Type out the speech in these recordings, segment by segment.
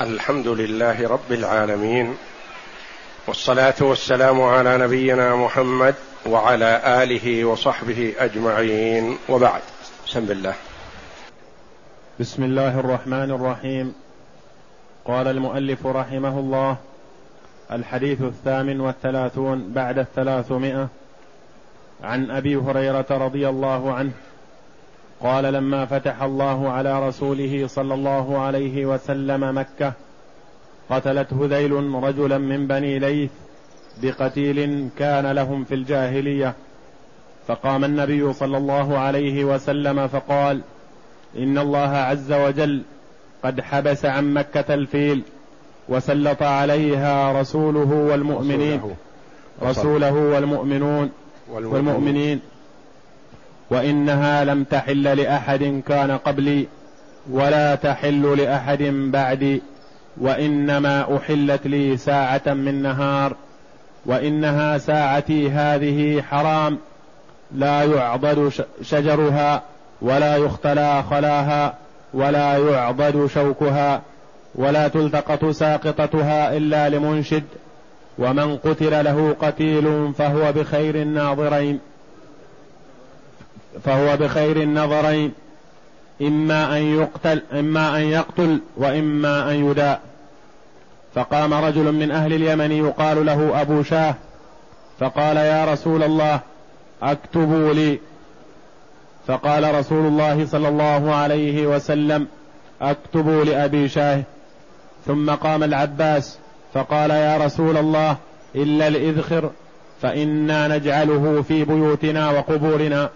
الحمد لله رب العالمين والصلاة والسلام على نبينا محمد وعلى آله وصحبه أجمعين وبعد. بسم الله. بسم الله الرحمن الرحيم. قال المؤلف رحمه الله الحديث الثامن والثلاثون بعد الثلاثمائة. عن أبي هريرة رضي الله عنه قال لما فتح الله على رسوله صلى الله عليه وسلم مكة قتلت هذيل رجلا من بني ليث بقتيل كان لهم في الجاهلية. فقام النبي صلى الله عليه وسلم فقال إن الله عز وجل قد حبس عن مكة الفيل وسلط عليها رسوله والمؤمنين. رسوله. والمؤمنون. والمؤمنين. وإنها لم تحل لأحد كان قبلي ولا تحل لأحد بعدي وإنما أحلت لي ساعة من نهار وإنها ساعتي هذه حرام لا يعضد شجرها ولا يختلى خلاها ولا يعضد شوكها ولا تلتقط ساقطتها إلا لمنشد ومن قتل له قتيل فهو بخير الناظرين. فهو بخير النظرين. إما أن يقتل إما أن يقتل وإما أن يداء. فقام رجل من أهل اليمن يقال له أبو شاه فقال يا رسول الله اكتبوا لي. فقال رسول الله صلى الله عليه وسلم اكتبوا لأبي شاه. ثم قام العباس فقال يا رسول الله إلا الإذخر فإنا نجعله في بيوتنا وقبورنا.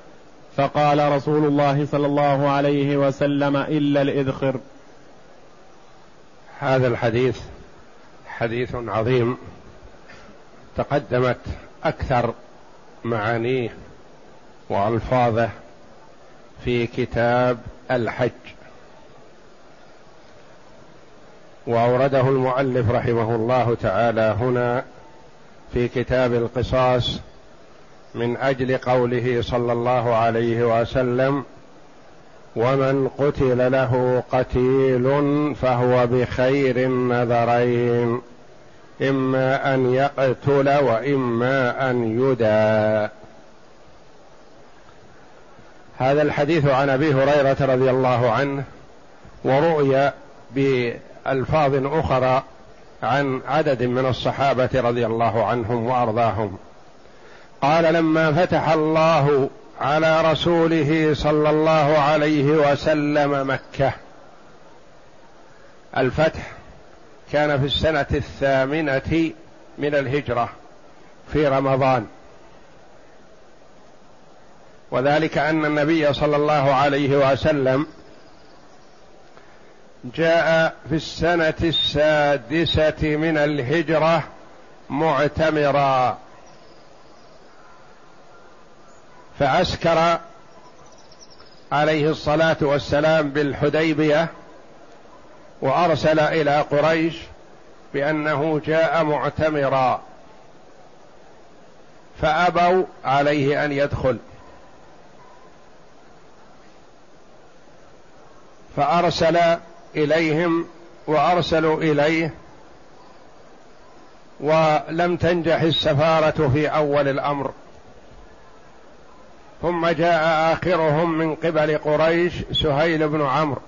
فقال رسول الله صلى الله عليه وسلم إلا الإذخر. هذا الحديث حديث عظيم. تقدمت أكثر معانيه وألفاظه في كتاب الحج. وأورده المؤلف رحمه الله تعالى هنا في كتاب القصاص من أجل قوله صلى الله عليه وسلم ومن قتل له قتيل فهو بخير النذرين إما أن يقتل وإما أن يدى. هذا الحديث عن أبي هريرة رضي الله عنه ورؤي بألفاظ أخرى عن عدد من الصحابة رضي الله عنهم وأرضاهم. قال لما فتح الله على رسوله صلى الله عليه وسلم مكة الفتح كان في السنة الثامنة من الهجرة في رمضان. وذلك أن النبي صلى الله عليه وسلم جاء في السنة السادسة من الهجرة معتمرا. فعسكر عليه الصلاة والسلام بالحديبية وأرسل إلى قريش بأنه جاء معتمرا فأبوا عليه أن يدخل. فأرسل إليهم وأرسلوا إليه ولم تنجح السفارة في أول الأمر. ثم جاء آخرهم من قبل قريش سهيل بن عمرو.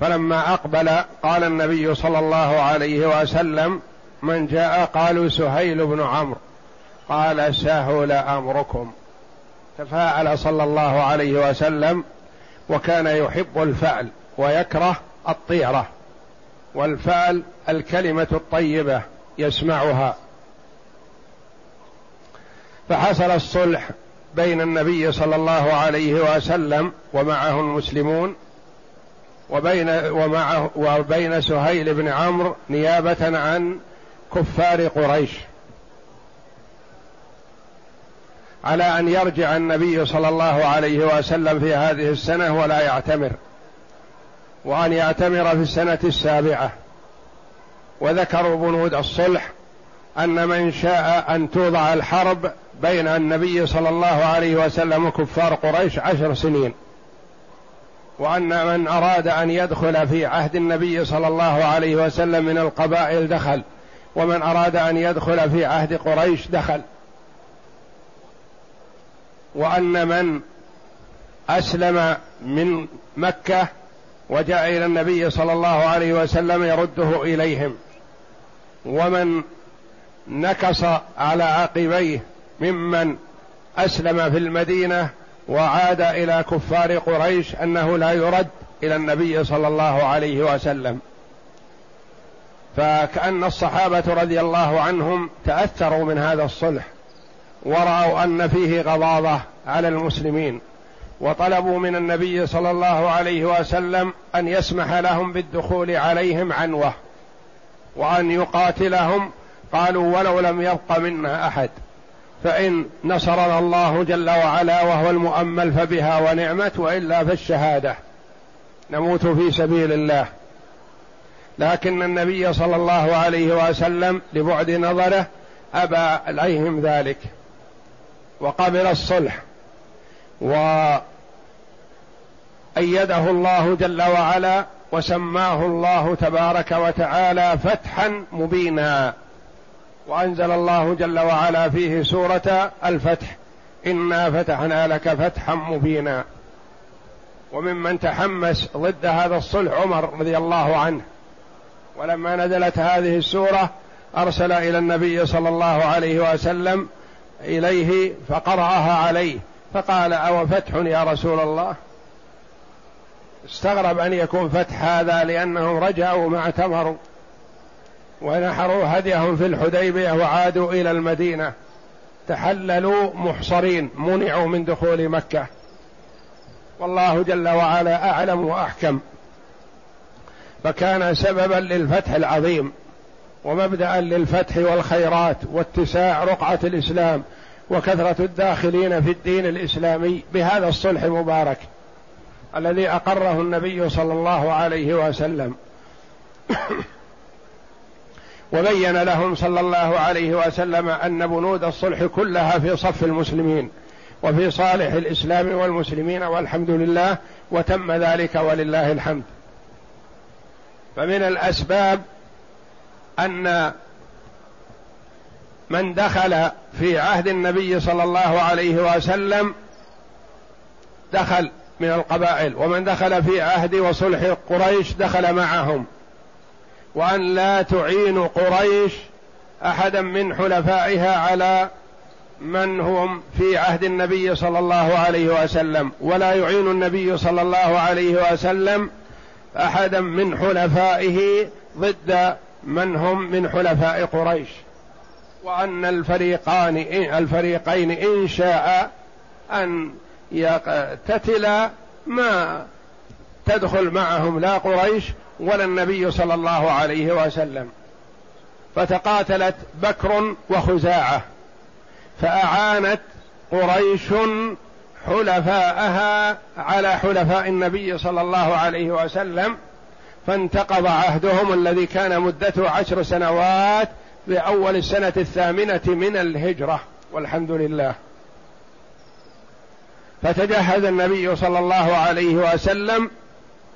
فلما أقبل قال النبي صلى الله عليه وسلم من جاء قالوا سهيل بن عمرو. قال سهل أمركم. تفاعل صلى الله عليه وسلم وكان يحب الفعل ويكره الطيرة. والفعل الكلمة الطيبة يسمعها. فحصل الصلح بين النبي صلى الله عليه وسلم ومعه المسلمون وبين ومعه وبين سهيل بن عمرو نيابة عن كفار قريش. على أن يرجع النبي صلى الله عليه وسلم في هذه السنة ولا يعتمر وأن يعتمر في السنة السابعة. وذكروا بنود الصلح أن من شاء أن توضع الحرب بين النبي صلى الله عليه وسلم وكفار قريش عشر سنين وأن من أراد أن يدخل في عهد النبي صلى الله عليه وسلم من القبائل دخل ومن أراد أن يدخل في عهد قريش دخل. وأن من أسلم من مكة وجاء إلى النبي صلى الله عليه وسلم يرده إليهم. ومن نكص على عقبيه ممن أسلم في المدينة وعاد إلى كفار قريش أنه لا يرد إلى النبي صلى الله عليه وسلم. فكأن الصحابة رضي الله عنهم تأثروا من هذا الصلح ورأوا أن فيه غضاضة على المسلمين وطلبوا من النبي صلى الله عليه وسلم أن يسمح لهم بالدخول عليهم عنوة وأن يقاتلهم. قالوا ولو لم يبق منا أحد. فإن نصرنا الله جل وعلا وهو المؤمل فبها ونعمت وإلا فالشهادة. نموت في سبيل الله. لكن النبي صلى الله عليه وسلم لبعد نظره أبى عليهم ذلك. وقبل الصلح. وأيده الله جل وعلا وسماه الله تبارك وتعالى فتحا مبينا. وأنزل الله جل وعلا فيه سورة الفتح. إنا فتحنا لك فتحا مبينا. وممن تحمس ضد هذا الصلح عمر رضي الله عنه. ولما نزلت هذه السورة أرسل إلى النبي صلى الله عليه وسلم إليه فقرأها عليه. فقال أو فتح يا رسول الله؟ استغرب أن يكون فتح هذا لأنهم رجعوا ما اعتمروا. ونحروا هديهم في الحديبية وعادوا إلى المدينة. تحللوا محصرين منعوا من دخول مكة. والله جل وعلا أعلم وأحكم. فكان سببا للفتح العظيم ومبدأ للفتح والخيرات واتساع رقعة الإسلام وكثرة الداخلين في الدين الإسلامي بهذا الصلح المبارك الذي أقره النبي صلى الله عليه وسلم. وبين لهم صلى الله عليه وسلم أن بنود الصلح كلها في صف المسلمين وفي صالح الإسلام والمسلمين والحمد لله وتم ذلك ولله الحمد. فمن الأسباب أن من دخل في عهد النبي صلى الله عليه وسلم دخل من القبائل ومن دخل في عهد وصلح قريش دخل معهم. وأن لا تعين قريش أحدا من حلفائها على من هم في عهد النبي صلى الله عليه وسلم. ولا يعين النبي صلى الله عليه وسلم أحدا من حلفائه ضد من هم من حلفاء قريش. وأن الفريقان الفريقين إن شاء أن يقتتلا ما تدخل معهم لا قريش ولا النبي صلى الله عليه وسلم. فتقاتلت بكر وخزاعة. فأعانت قريش حلفاءها على حلفاء النبي صلى الله عليه وسلم فانتقض عهدهم الذي كان مدته عشر سنوات بأول السنة الثامنة من الهجرة. والحمد لله. فتجهز النبي صلى الله عليه وسلم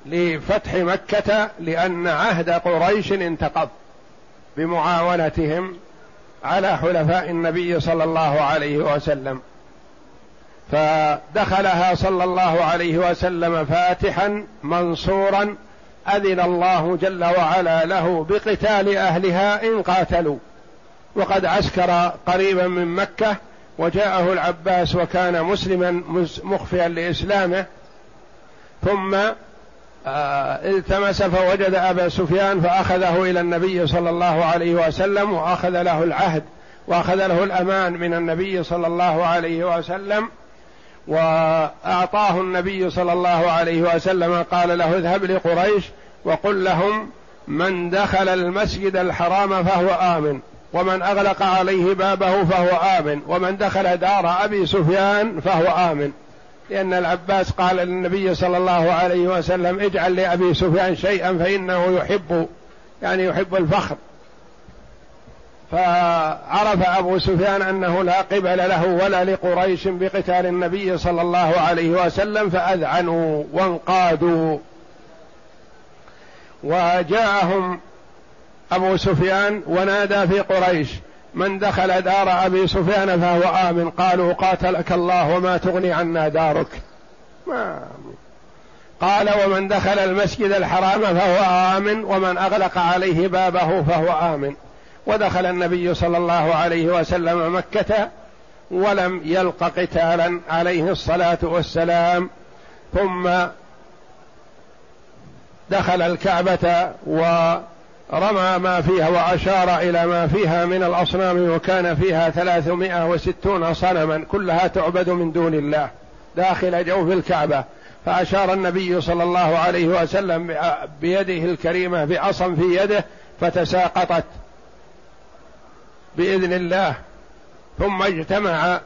لفتح مكة لأن عهد قريش انتقض بمعاونتهم على حلفاء النبي صلى الله عليه وسلم. فدخلها صلى الله عليه وسلم فاتحا منصورا أذن الله جل وعلا له بقتال أهلها إن قاتلوا. وقد عسكر قريبا من مكة وجاءه العباس وكان مسلما مخفيا لإسلامه. ثم التمس فوجد أبا سفيان فأخذه إلى النبي صلى الله عليه وسلم وأخذ له العهد وأخذ له الأمان من النبي صلى الله عليه وسلم وأعطاه النبي صلى الله عليه وسلم قال له اذهب لقريش وقل لهم من دخل المسجد الحرام فهو آمن ومن أغلق عليه بابه فهو آمن ومن دخل دار أبي سفيان فهو آمن لأن العباس قال للنبي صلى الله عليه وسلم اجعل لأبي سفيان شيئا فإنه يحب يعني يحب الفخر. فعرف أبو سفيان أنه لا قبل له ولا لقريش بقتال النبي صلى الله عليه وسلم فأذعنوا وانقادوا. وجاءهم أبو سفيان ونادى في قريش من دخل دار أبي سفيان فهو آمن. قالوا قاتلك الله وما تغني عنا دارك. ما قال ومن دخل المسجد الحرام فهو آمن ومن أغلق عليه بابه فهو آمن. ودخل النبي صلى الله عليه وسلم مكة ولم يلق قتالا عليه الصلاة والسلام. ثم دخل الكعبة ورمى ما فيها وأشار إلى ما فيها من الأصنام وكان فيها ثلاثمائة وستون صنما كلها تعبد من دون الله داخل جوف الكعبة. فأشار النبي صلى الله عليه وسلم بيده الكريمة بعصا في يده فتساقطت بإذن الله. ثم اجتمع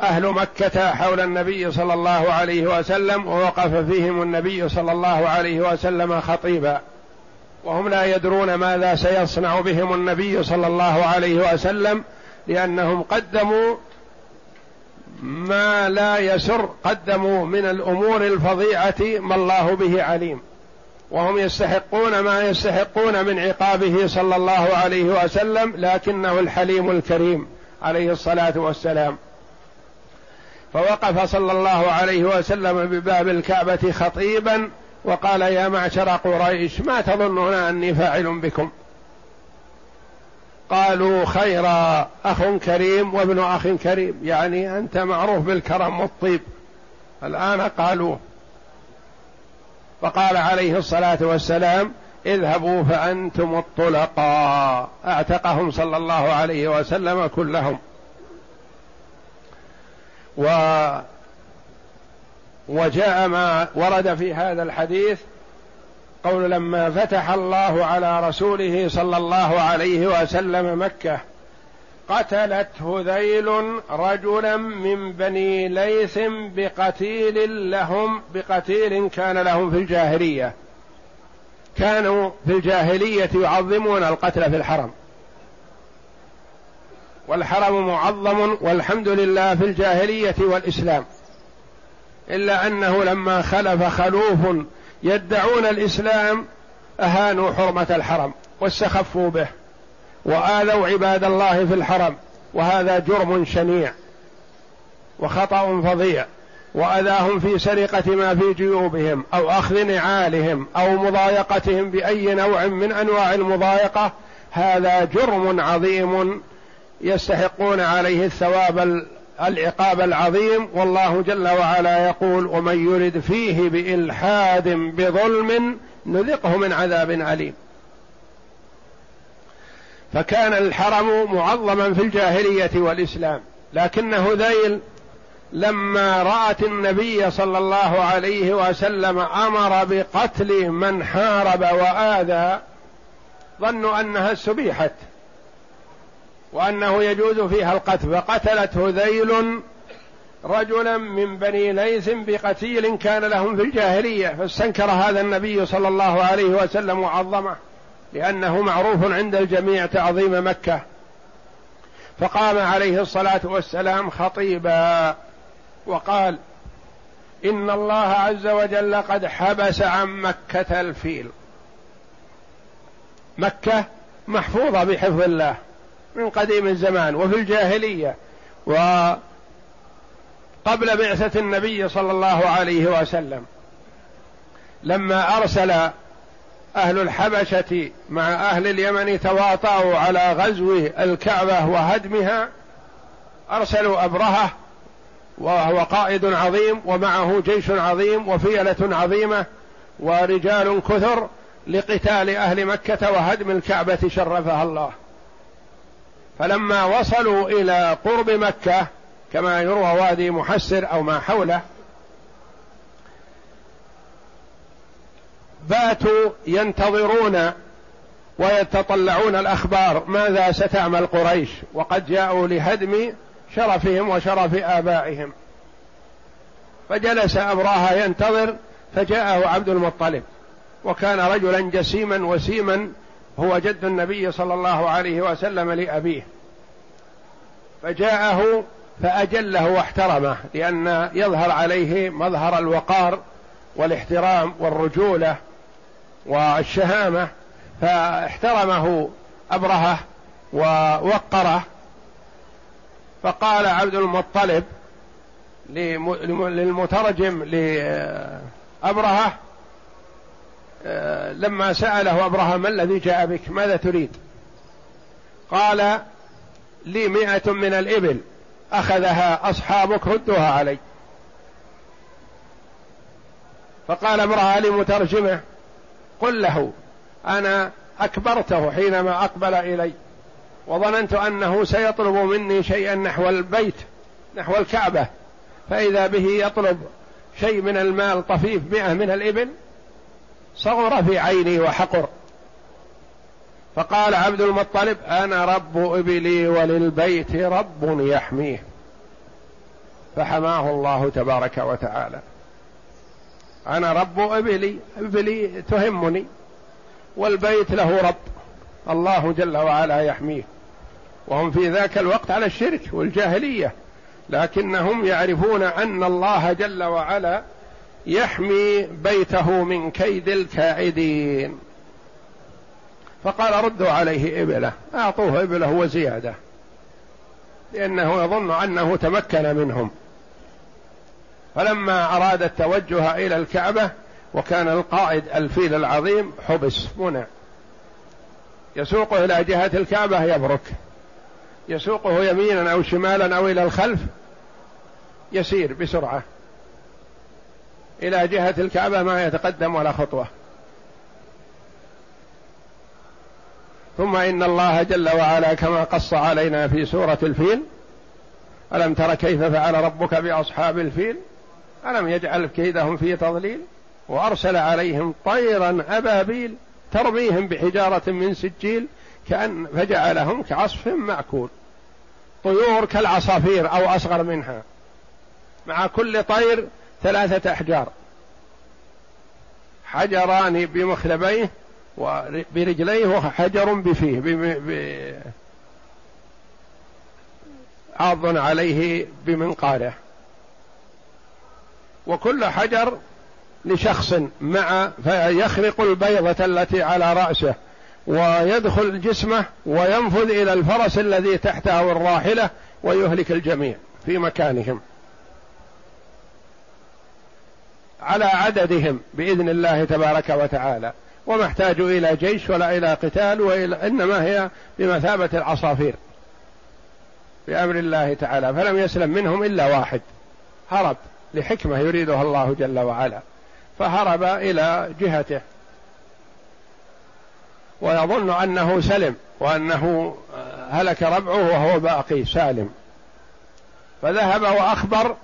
أهل مكة حول النبي صلى الله عليه وسلم ووقف فيهم النبي صلى الله عليه وسلم خطيبا. وهم لا يدرون ماذا سيصنع بهم النبي صلى الله عليه وسلم لأنهم قدموا ما لا يسر قدموا من الأمور الفظيعة ما الله به عليم. وهم يستحقون ما يستحقون من عقابه صلى الله عليه وسلم لكنه الحليم الكريم عليه الصلاة والسلام. فوقف صلى الله عليه وسلم بباب الكعبة خطيبا وقال يا معشر قريش ما تظنون أني فاعل بكم؟ قالوا خيرا أخ كريم وابن أخ كريم يعني أنت معروف بالكرم والطيب. الآن قالوا فقال عليه الصلاة والسلام اذهبوا فأنتم الطلقاء. أعتقهم صلى الله عليه وسلم كلهم. و وجاء ما ورد في هذا الحديث قول لما فتح الله على رسوله صلى الله عليه وسلم مكة قتلت هذيل رجلا من بني ليث بقتيل لهم بقتيل كان لهم في الجاهلية. كانوا في الجاهلية يعظمون القتل في الحرم. والحرم معظم والحمد لله في الجاهلية والإسلام. إلا أنه لما خلف خلوف يدعون الإسلام أهانوا حرمة الحرم واستخفوا به وآذوا عباد الله في الحرم وهذا جرم شنيع وخطأ فظيع وأذاهم في سرقة ما في جيوبهم أو أخذ نعالهم أو مضايقتهم بأي نوع من أنواع المضايقة هذا جرم عظيم يستحقون عليه الثواب العقاب العظيم والله جل وعلا يقول ومن يرد فيه بإلحاد بظلم نذقه من عذاب أليم. فكان الحرم معظما في الجاهلية والإسلام لكن هذيل لما رأت النبي صلى الله عليه وسلم أمر بقتل من حارب وآذى ظنوا أنها استبيحت وأنه يجوز فيها القتل فقتلت هذيل رجلا من بني ليث بقتيل كان لهم في الجاهلية فاستنكر هذا النبي صلى الله عليه وسلم وعظمه لأنه معروف عند الجميع تعظيم مكة. فقام عليه الصلاة والسلام خطيبا وقال إن الله عز وجل قد حبس عن مكة الفيل. مكة محفوظة بحفظ الله. من قديم الزمان وفي الجاهلية وقبل بعثة النبي صلى الله عليه وسلم لما أرسل أهل الحبشة مع أهل اليمن تواطؤوا على غزو الكعبة وهدمها أرسلوا أبرهة وهو قائد عظيم ومعه جيش عظيم وفيلة عظيمة ورجال كثر لقتال أهل مكة وهدم الكعبة شرفها الله. فلما وصلوا إلى قرب مكة كما يروى وادي محسر أو ما حوله باتوا ينتظرون ويتطلعون الأخبار ماذا ستعمل قريش وقد جاءوا لهدم شرفهم وشرف آبائهم. فجلس ابراهه ينتظر فجاءه عبد المطلب وكان رجلا جسيما وسيما هو جد النبي صلى الله عليه وسلم لأبيه. فجاءه فأجله واحترمه لأن يظهر عليه مظهر الوقار والاحترام والرجولة والشهامة. فاحترمه أبرهة ووقره. فقال عبد المطلب للمترجم لأبرهة لما سأله أبرهة ما الذي جاء بك ماذا تريد؟ قال لي مئة من الإبل أخذها أصحابك ردوها علي. فقال امرأة لمترجمه قل له أنا أكبرته حينما أقبل إلي وظننت أنه سيطلب مني شيئا نحو البيت نحو الكعبة فإذا به يطلب شيء من المال طفيف مئة من الإبل صغر في عيني وحقر. فقال عبد المطلب أنا رب إبلي وللبيت رب يحميه. فحماه الله تبارك وتعالى. أنا رب إبلي إبلي تهمني والبيت له رب. الله جل وعلا يحميه. وهم في ذاك الوقت على الشرك والجاهلية لكنهم يعرفون أن الله جل وعلا يحمي بيته من كيد الكائدين فقال ردوا عليه إبله أعطوه إبله وزيادة لأنه يظن أنه تمكن منهم. فلما أراد التوجه إلى الكعبة وكان القائد الفيل العظيم حبس منع. يسوقه إلى جهة الكعبة يبرك. يسوقه يمينا أو شمالا أو إلى الخلف يسير بسرعة. إلى جهة الكعبة ما يتقدم ولا خطوة. ثم إن الله جل وعلا كما قص علينا في سورة الفيل ألم تر كيف فعل ربك بأصحاب الفيل؟ ألم يجعل كيدهم في تضليل؟ وأرسل عليهم طيرا أبابيل ترميهم بحجارة من سجيل كأن فجعلهم كعصف مأكول. طيور كالعصافير أو أصغر منها. مع كل طير ثلاثة أحجار. حجران بمخلبيه وبرجليه وحجر بفيه عاض عليه بمنقاره. وكل حجر لشخص مع فيخرق البيضة التي على رأسه ويدخل جسمه وينفذ إلى الفرس الذي تحته الراحلة ويهلك الجميع في مكانهم. على عددهم بإذن الله تبارك وتعالى. وما احتاجوا إلى جيش ولا إلى قتال وإلى إنما هي بمثابة العصافير. بأمر الله تعالى. فلم يسلم منهم إلا واحد. هرب لحكمة يريدها الله جل وعلا. فهرب إلى جهته. ويظن أنه سلم وأنه هلك ربعه وهو باقي سالم. فذهب وأخبر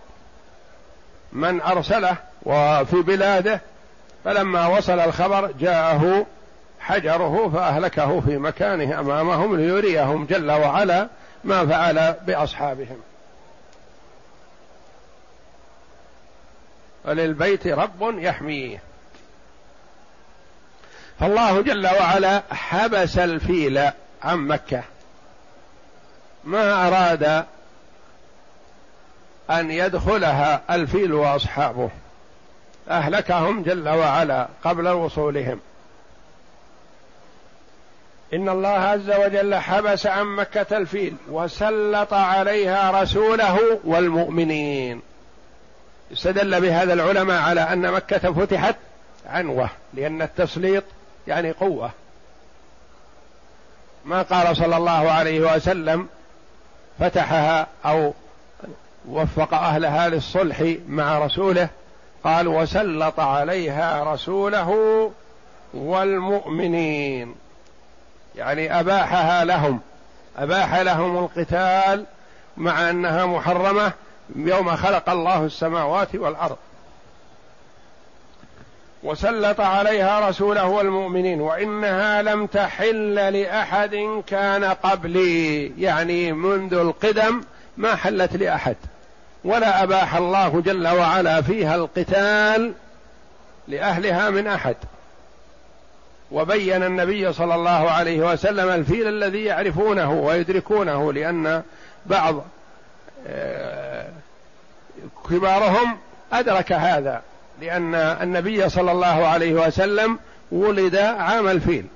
من أرسله وفي بلاده فلما وصل الخبر جاءه حجره فأهلكه في مكانه أمامهم ليريهم جل وعلا ما فعل بأصحابهم. وللبيت رب يحميه. فالله جل وعلا حبس الفيل عن مكة. ما أراد أن يدخلها الفيل وأصحابه. أهلكهم جل وعلا قبل وصولهم. إن الله عز وجل حبس عن مكة الفيل وسلط عليها رسوله والمؤمنين. استدل بهذا العلماء على أن مكة فتحت عنوة لأن التسليط يعني قوة. ما قال صلى الله عليه وسلم فتحها أو وفق أهلها للصلح مع رسوله قال وسلط عليها رسوله والمؤمنين. يعني أباحها لهم. أباح لهم القتال مع أنها محرمة يوم خلق الله السماوات والأرض. وسلط عليها رسوله والمؤمنين. وإنها لم تحل لأحد كان قبلي. يعني منذ القدم ما حلت لأحد. ولا أباح الله جل وعلا فيها القتال لأهلها من أحد. وبين النبي صلى الله عليه وسلم الفيل الذي يعرفونه ويدركونه لأن بعض آه، كبارهم أدرك هذا لأن النبي صلى الله عليه وسلم ولد عام الفيل.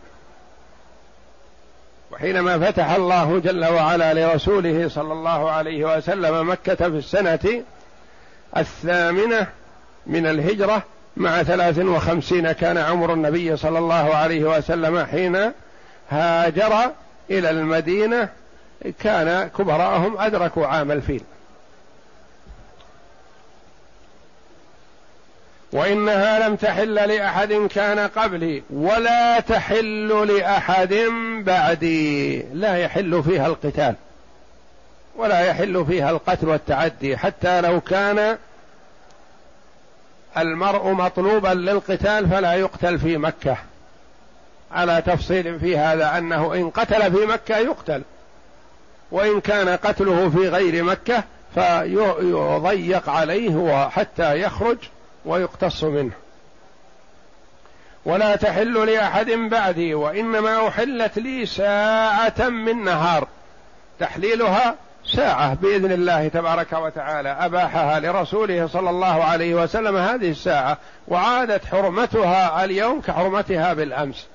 وحينما فتح الله جل وعلا لرسوله صلى الله عليه وسلم مكة في السنة الثامنة من الهجرة مع ثلاث وخمسين كان عمر النبي صلى الله عليه وسلم حين هاجر إلى المدينة كان كبراءهم أدركوا عام الفيل. وإنها لم تحل لأحد كان قبلي ولا تحل لأحد بعدي. لا يحل فيها القتال ولا يحل فيها القتل والتعدي حتى لو كان المرء مطلوبا للقتال فلا يقتل في مكة. على تفصيل في هذا أنه إن قتل في مكة يقتل وإن كان قتله في غير مكة فيضيق عليه حتى يخرج ويقتص منه. ولا تحل لأحد بعدي وإنما أحلت لي ساعة من نهار. تحليلها ساعة بإذن الله تبارك وتعالى. أباحها لرسوله صلى الله عليه وسلم هذه الساعة وعادت حرمتها اليوم كحرمتها بالأمس.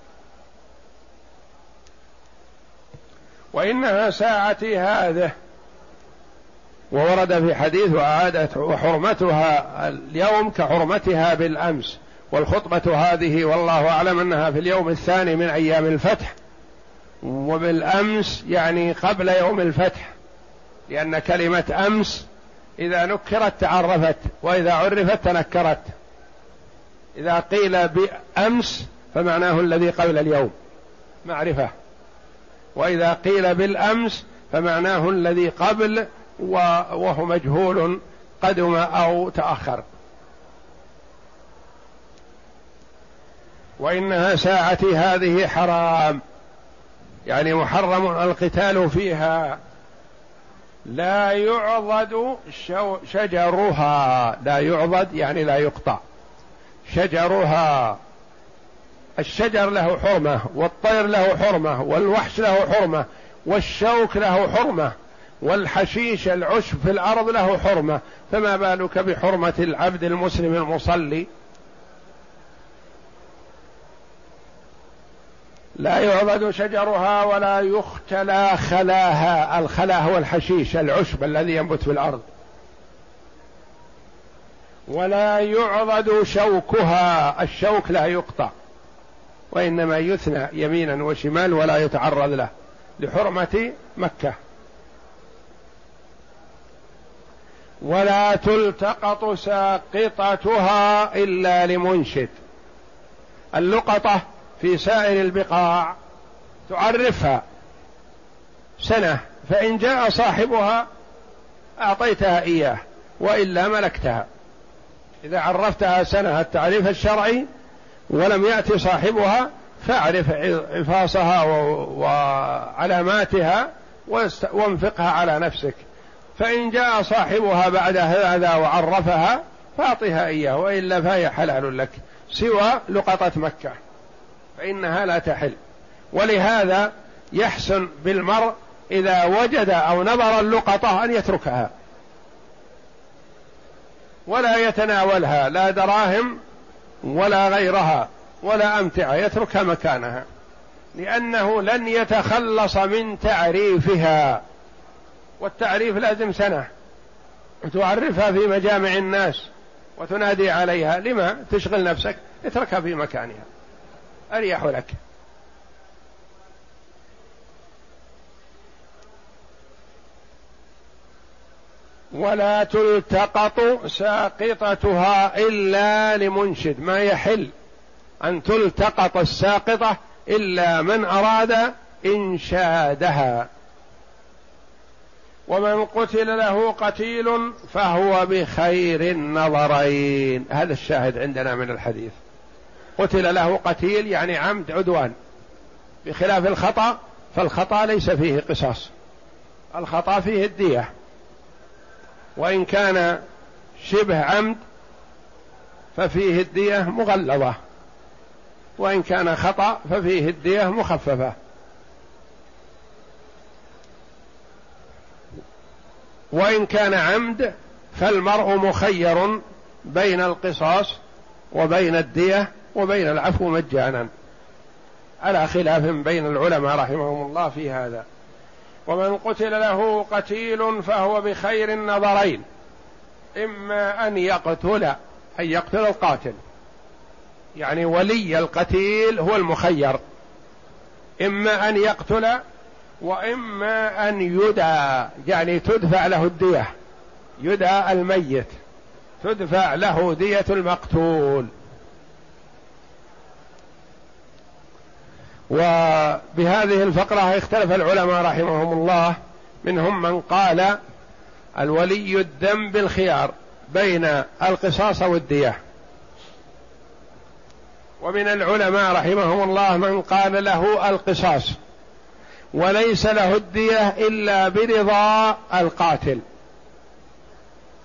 وإنها ساعتي هذه وورد في حديث وعادت وحرمتها اليوم كحرمتها بالأمس والخطبة هذه والله أعلم أنها في اليوم الثاني من أيام الفتح. وبالأمس يعني قبل يوم الفتح لأن كلمة أمس إذا نكرت تعرفت وإذا عرفت تنكرت. إذا قيل بأمس فمعناه الذي قبل اليوم معرفة. وإذا قيل بالأمس فمعناه الذي قبل وهو مجهول قدم أو تأخر. وانها ساعتي هذه حرام. يعني محرم القتال فيها. لا يعضد شجرها. لا يعضد يعني لا يقطع. شجرها. الشجر له حرمة والطير له حرمة والوحش له حرمة والشوك له حرمة. والحشيش العشب في الأرض له حرمة فما بالك بحرمة العبد المسلم المصلي؟ لا يعبد شجرها ولا يختلى خلاها الخلا هو الحشيش العشب الذي ينبت في الأرض. ولا يعضد شوكها الشوك لا يقطع وإنما يثنى يمينا وشمال ولا يتعرض له لحرمة مكة. ولا تلتقط ساقطتها إلا لمنشد. اللقطة في سائر البقاع تعرفها سنة فإن جاء صاحبها أعطيتها إياه وإلا ملكتها. إذا عرفتها سنة التعريف الشرعي ولم يأتي صاحبها فاعرف عفاصها وعلاماتها وانفقها على نفسك. فإن جاء صاحبها بعد هذا وعرفها فأعطها إياه وإلا فهي حلال لك سوى لقطة مكة. فإنها لا تحل. ولهذا يحسن بالمرء إذا وجد أو نظر اللقطة أن يتركها. ولا يتناولها لا دراهم ولا غيرها ولا أمتعة يتركها مكانها. لأنه لن يتخلص من تعريفها. والتعريف لازم سنة. وتعرفها في مجامع الناس وتنادي عليها. لما؟ تشغل نفسك اتركها في مكانها. أريح لك. ولا تلتقط ساقطتها إلا لمنشد. ما يحل أن تلتقط الساقطة إلا من أراد إنشادها. ومن قتل له قتيل فهو بخير النظرين. هذا الشاهد عندنا من الحديث. قتل له قتيل يعني عمد عدوان. بخلاف الخطأ فالخطأ ليس فيه قصاص. الخطأ فيه الدية. وإن كان شبه عمد ففيه الدية مغلظة. وإن كان خطأ ففيه الدية مخففة. وإن كان عمد فالمرء مخير بين القصاص وبين الدية وبين العفو مجانا. على خلاف بين العلماء رحمهم الله في هذا. ومن قتل له قتيل فهو بخير النظرين. إما أن يقتل أن يقتل القاتل. يعني ولي القتيل هو المخير. إما أن يقتل وإما أن يدعى يعني تدفع له الدية. يدعى الميت. تدفع له دية المقتول. وبهذه الفقرة اختلف العلماء رحمهم الله. منهم من قال الولي الدم بالخيار بين القصاص والدية. ومن العلماء رحمهم الله من قال له القصاص. وليس له الدية إلا برضا القاتل.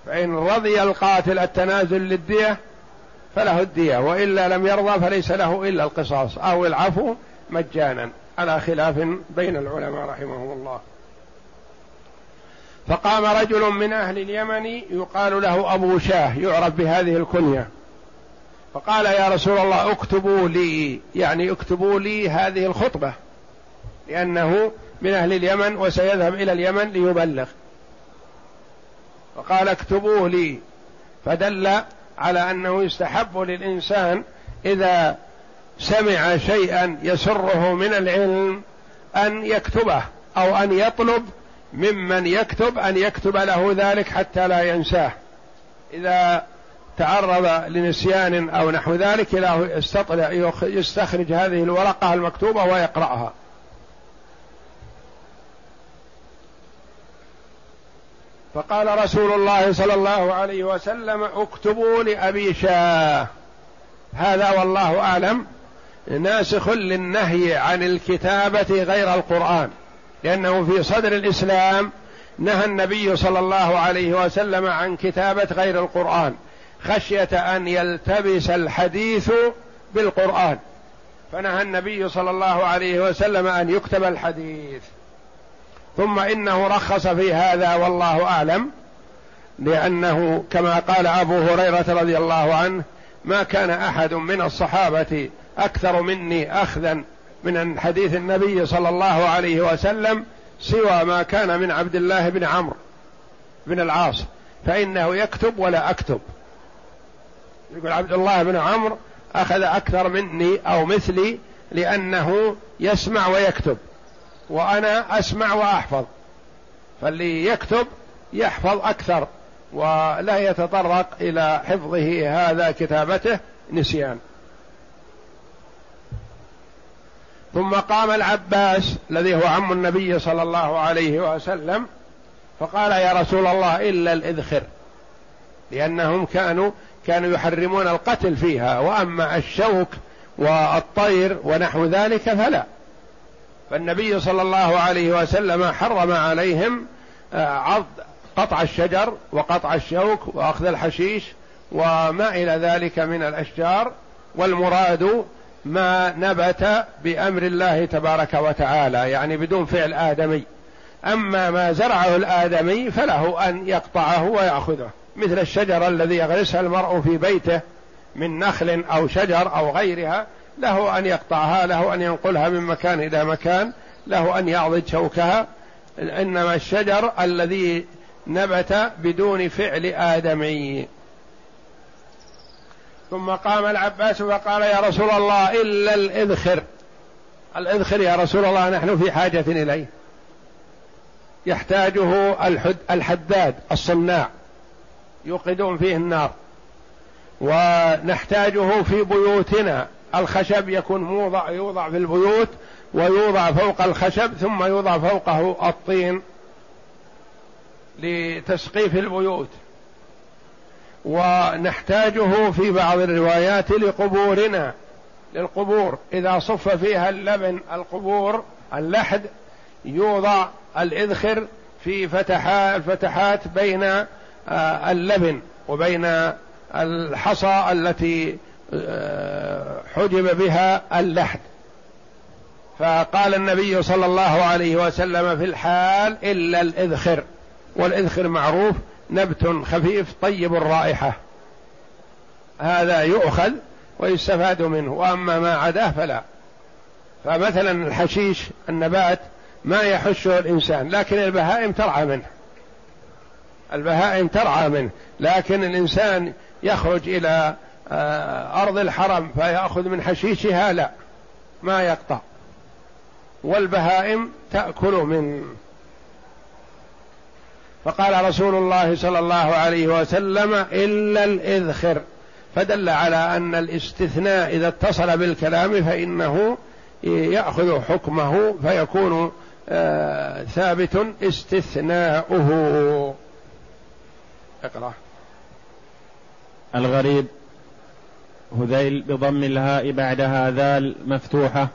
فإن رضي القاتل التنازل للدية فله الدية وإلا لم يرضى فليس له إلا القصاص أو العفو مجانا. على خلاف بين العلماء رحمهم الله. فقام رجل من أهل اليمن يقال له أبو شاه يعرف بهذه الكنية. فقال يا رسول الله اكتبوا لي يعني اكتبوا لي هذه الخطبة. لأنه من أهل اليمن وسيذهب إلى اليمن ليبلغ. فقال اكتبوه لي. فدل على أنه يستحب للإنسان إذا سمع شيئا يسره من العلم أن يكتبه أو أن يطلب ممن يكتب أن يكتب له ذلك حتى لا ينساه. إذا تعرض لنسيان أو نحو ذلك يستطلع يستخرج هذه الورقة المكتوبة ويقرأها. فقال رسول الله صلى الله عليه وسلم اكتبوا لأبي شاه. هذا والله أعلم. ناسخ للنهي عن الكتابة غير القرآن لأنه في صدر الإسلام نهى النبي صلى الله عليه وسلم عن كتابة غير القرآن خشية أن يلتبس الحديث بالقرآن. فنهى النبي صلى الله عليه وسلم أن يكتب الحديث. ثم إنه رخص في هذا والله أعلم لأنه كما قال أبو هريرة رضي الله عنه ما كان أحد من الصحابة أكثر مني أخذا من حديث النبي صلى الله عليه وسلم سوى ما كان من عبد الله بن عمرو بن العاص فإنه يكتب ولا أكتب. يقول عبد الله بن عمرو أخذ أكثر مني أو مثلي لأنه يسمع ويكتب. وأنا أسمع وأحفظ. فاللي يكتب يحفظ أكثر ولا يتطرق إلى حفظه هذا كتابته نسيان. ثم قام العباس الذي هو عم النبي صلى الله عليه وسلم فقال يا رسول الله إلا الإذخر لأنهم كانوا كانوا يحرمون القتل فيها وأما الشوك والطير ونحو ذلك فلا. فالنبي صلى الله عليه وسلم حرم عليهم آه، عض قطع الشجر وقطع الشوك وأخذ الحشيش وما إلى ذلك من الأشجار والمراد ما نبت بأمر الله تبارك وتعالى يعني بدون فعل آدمي. أما ما زرعه الآدمي فله أن يقطعه ويأخذه مثل الشجر الذي يغرسها المرء في بيته من نخل أو شجر أو غيرها له أن يقطعها له أن ينقلها من مكان إلى مكان له أن يعضد شوكها. إنما الشجر الذي نبت بدون فعل آدمي. ثم قام العباس وقال يا رسول الله إلا الإذخر. الإذخر يا رسول الله نحن في حاجة إليه. يحتاجه الحداد الصناع. يوقدون فيه النار. ونحتاجه في بيوتنا. الخشب يكون موضع يوضع في البيوت ويوضع فوق الخشب ثم يوضع فوقه الطين لتسقيف البيوت. ونحتاجه في بعض الروايات لقبورنا للقبور. إذا صف فيها اللبن القبور اللحد يوضع الإذخر في فتحات الفتحات بين آه، اللبن وبين الحصى التي حجب بها اللحد. فقال النبي صلى الله عليه وسلم في الحال إلا الإذخر. والإذخر معروف نبت خفيف طيب الرائحة. هذا يؤخذ ويستفاد منه وأما ما عداه فلا. فمثلا الحشيش النبات ما يحشه الإنسان لكن البهائم ترعى منه. البهائم ترعى منه لكن الإنسان يخرج إلى آه، أرض الحرم فيأخذ من حشيشها لا ما يقطع. والبهائم تأكل من. فقال رسول الله صلى الله عليه وسلم إلا الإذخر. فدل على أن الاستثناء إذا اتصل بالكلام فإنه يأخذ حكمه فيكون آه ثابت استثناؤه. اقرأ. الغريب هذيل بضم الهاء بعدها ذال مفتوحة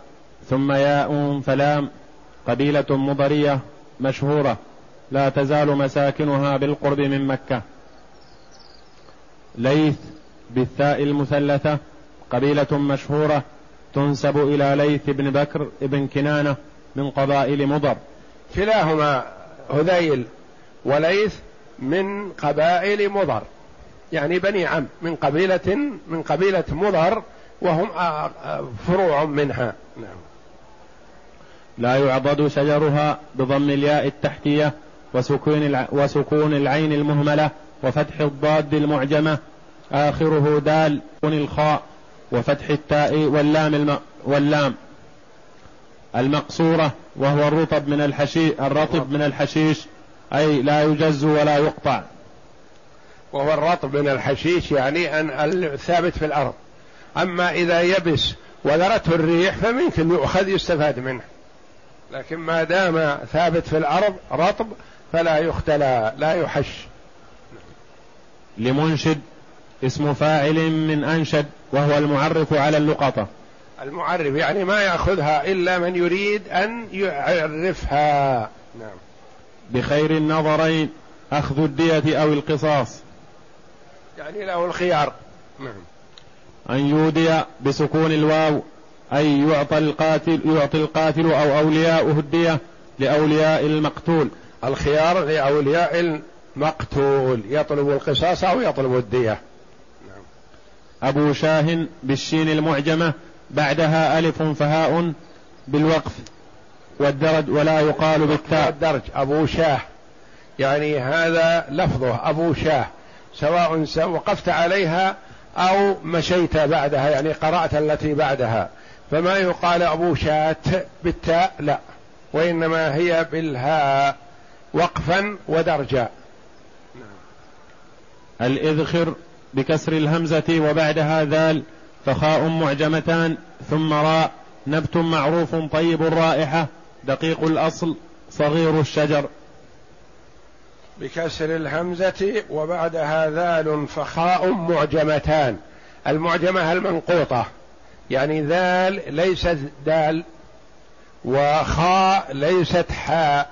ثم ياء فلام قبيلة مضرية مشهورة لا تزال مساكنها بالقرب من مكة. ليث بالثاء المثلثة قبيلة مشهورة تنسب إلى ليث بن بكر بن كنانة من قبائل مضر. كلاهما هذيل وليث من قبائل مضر. يعني بني عم من قبيلة من قبيلة مضر وهم فروع منها. نعم. لا يعضد شجرها بضم الياء التحتية وسكون وسكون العين المهملة وفتح الضاد المعجمة آخره دال الخاء وفتح التاء واللام الم... واللام. المقصورة وهو الرطب من الحشيش الرطب من الحشيش أي لا يجز ولا يقطع. وهو الرطب من الحشيش يعني أن الثابت في الأرض. أما إذا يبس وذرته الريح فممكن يؤخذ يستفاد منه. لكن ما دام ثابت في الأرض رطب فلا يختلى لا يحش. لمنشد اسم فاعل من أنشد وهو المعرف على اللقطة. المعرف يعني ما يأخذها إلا من يريد أن يعرفها. نعم. بخير النظرين أخذ الدية أو القصاص. يعني له الخيار. نعم. أن يودي بسكون الواو أي يعطى القاتل يعطي القاتل أو أولياؤه الدية لأولياء المقتول. الخيار لأولياء المقتول. يطلب القصاص أو يطلب الدية. نعم. أبو شاه بالشين المعجمة بعدها ألف فهاء بالوقف والدرج ولا يقال بالتاء. الدرج أبو شاه. يعني هذا لفظه أبو شاه. سواء وقفت عليها أو مشيت بعدها يعني قرأت التي بعدها. فما يقال أبو شات بالتاء لا. وإنما هي بالهاء وقفا ودرجا. الإذخر بكسر الهمزة وبعدها ذال فخاء معجمتان ثم راء. نبت معروف طيب الرائحة دقيق الأصل صغير الشجر. بكسر الهمزة وبعدها ذال فخاء معجمتان. المعجمة المنقوطة يعني ذال ليست دال وخاء ليست حاء.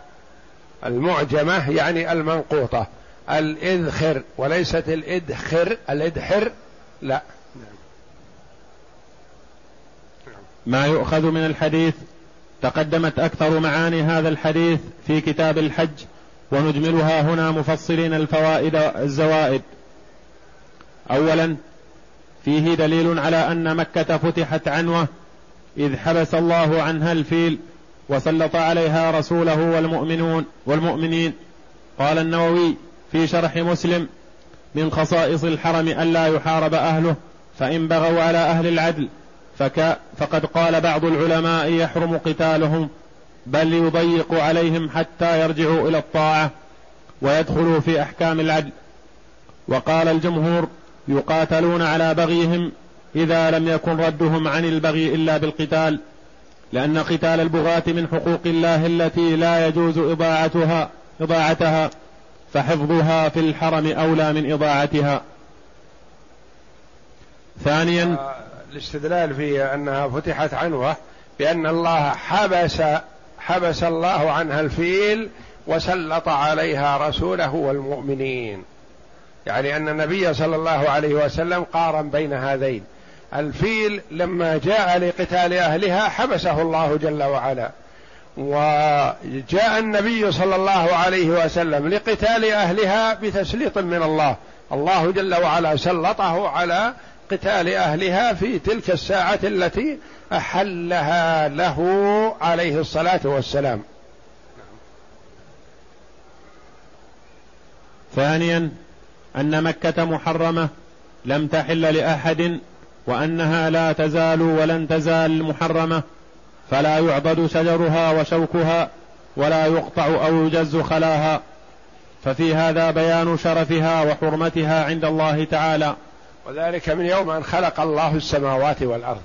المعجمة يعني المنقوطة. الإذخر وليست الإدخر الإدحر لا. ما يؤخذ من الحديث تقدمت أكثر معاني هذا الحديث في كتاب الحج. ونجملها هنا مفصلين الفوائد الزوائد. أولا فيه دليل على أن مكة فتحت عنوة إذ حبس الله عنها الفيل وسلط عليها رسوله والمؤمنون والمؤمنين. قال النووي في شرح مسلم من خصائص الحرم ألا يحارب أهله فإن بغوا على أهل العدل فك فقد قال بعض العلماء يحرم قتالهم بل يضيق عليهم حتى يرجعوا إلى الطاعة ويدخلوا في أحكام العدل. وقال الجمهور يقاتلون على بغيهم إذا لم يكن ردهم عن البغي إلا بالقتال لأن قتال البغاة من حقوق الله التي لا يجوز إضاعتها إضاعتها فحفظها في الحرم أولى من إضاعتها. ثانيا آه، الاستدلال في أنها فتحت عنوة بأن الله حبس حبس الله عنها الفيل وسلط عليها رسوله والمؤمنين. يعني أن النبي صلى الله عليه وسلم قارن بين هذين. الفيل لما جاء لقتال أهلها حبسه الله جل وعلا. وجاء النبي صلى الله عليه وسلم لقتال أهلها بتسليط من الله. الله جل وعلا سلطه على قتال أهلها في تلك الساعة التي أحلها له عليه الصلاة والسلام. ثانيا أن مكة محرمة لم تحل لأحد وأنها لا تزال ولن تزال محرمة. فلا يعضد شجرها وشوكها ولا يقطع أو يجز خلاها. ففي هذا بيان شرفها وحرمتها عند الله تعالى. وذلك من يوم أن خلق الله السماوات والأرض.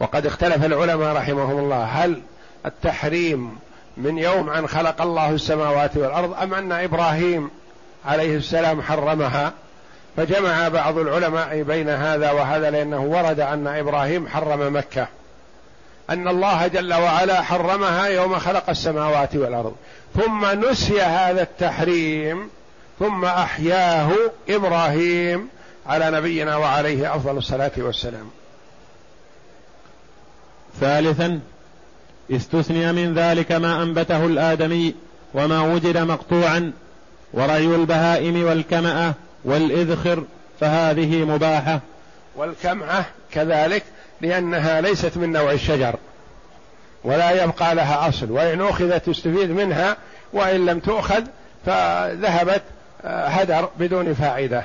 وقد اختلف العلماء رحمهم الله هل التحريم من يوم أن خلق الله السماوات والأرض أم أن إبراهيم عليه السلام حرمها؟ فجمع بعض العلماء بين هذا وهذا لأنه ورد أن إبراهيم حرم مكة. أن الله جل وعلا حرمها يوم خلق السماوات والأرض. ثم نسي هذا التحريم ثم أحياه إبراهيم على نبينا وعليه أفضل الصلاة والسلام. ثالثا استثني من ذلك ما أنبته الآدمي وما وجد مقطوعا ورعي البهائم والكمأة والإذخر فهذه مباحة. والكمعة كذلك لأنها ليست من نوع الشجر ولا يبقى لها أصل وإن أخذت تستفيد منها وإن لم تؤخذ فذهبت آه، هدر بدون فائدة.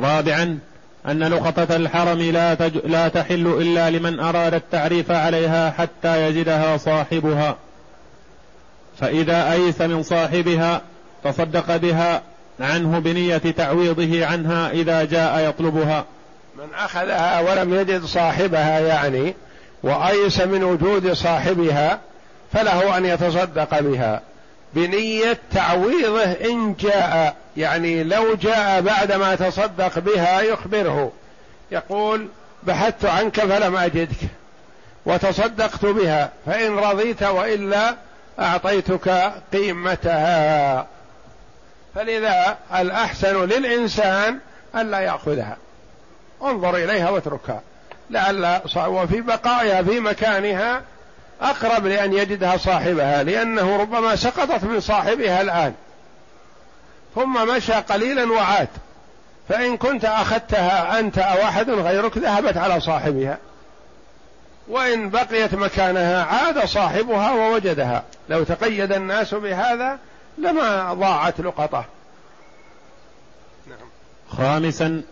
رابعا أن لقطة الحرم لا, تج... لا تحل إلا لمن أراد التعريف عليها حتى يجدها صاحبها. فإذا أيس من صاحبها تصدق بها عنه بنية تعويضه عنها إذا جاء يطلبها. من أخذها ولم يجد صاحبها يعني وأيس من وجود صاحبها فله أن يتصدق بها. بنية تعويضه إن جاء يعني لو جاء بعدما تصدق بها يخبره. يقول بحثت عنك فلم أجدك وتصدقت بها فإن رضيت وإلا أعطيتك قيمتها. فلذا الأحسن للإنسان ألا يأخذها. انظر إليها واتركها. لعل وفي بقائها في مكانها أقرب لأن يجدها صاحبها لأنه ربما سقطت من صاحبها الآن. ثم مشى قليلا وعاد. فإن كنت أخذتها أنت أو أحد غيرك ذهبت على صاحبها. وإن بقيت مكانها عاد صاحبها ووجدها. لو تقيد الناس بهذا لما ضاعت لقطة. نعم. خامسا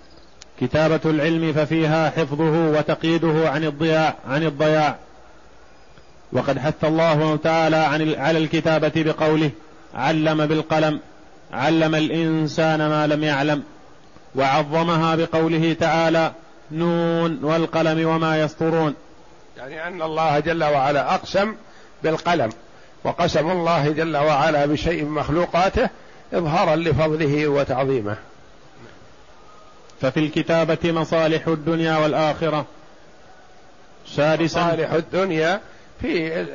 كتابة العلم ففيها حفظه وتقييده عن الضياع عن الضياع. وقد حث الله تعالى عن على الكتابة بقوله علم بالقلم علم الإنسان ما لم يعلم وعظمها بقوله تعالى نون والقلم وما يسطرون. يعني أن الله جل وعلا أقسم بالقلم وقسم الله جل وعلا بشيء من مخلوقاته إظهارا لفضله وتعظيمه. ففي الكتابة مصالح الدنيا والآخرة. سادسا مصالح الدنيا في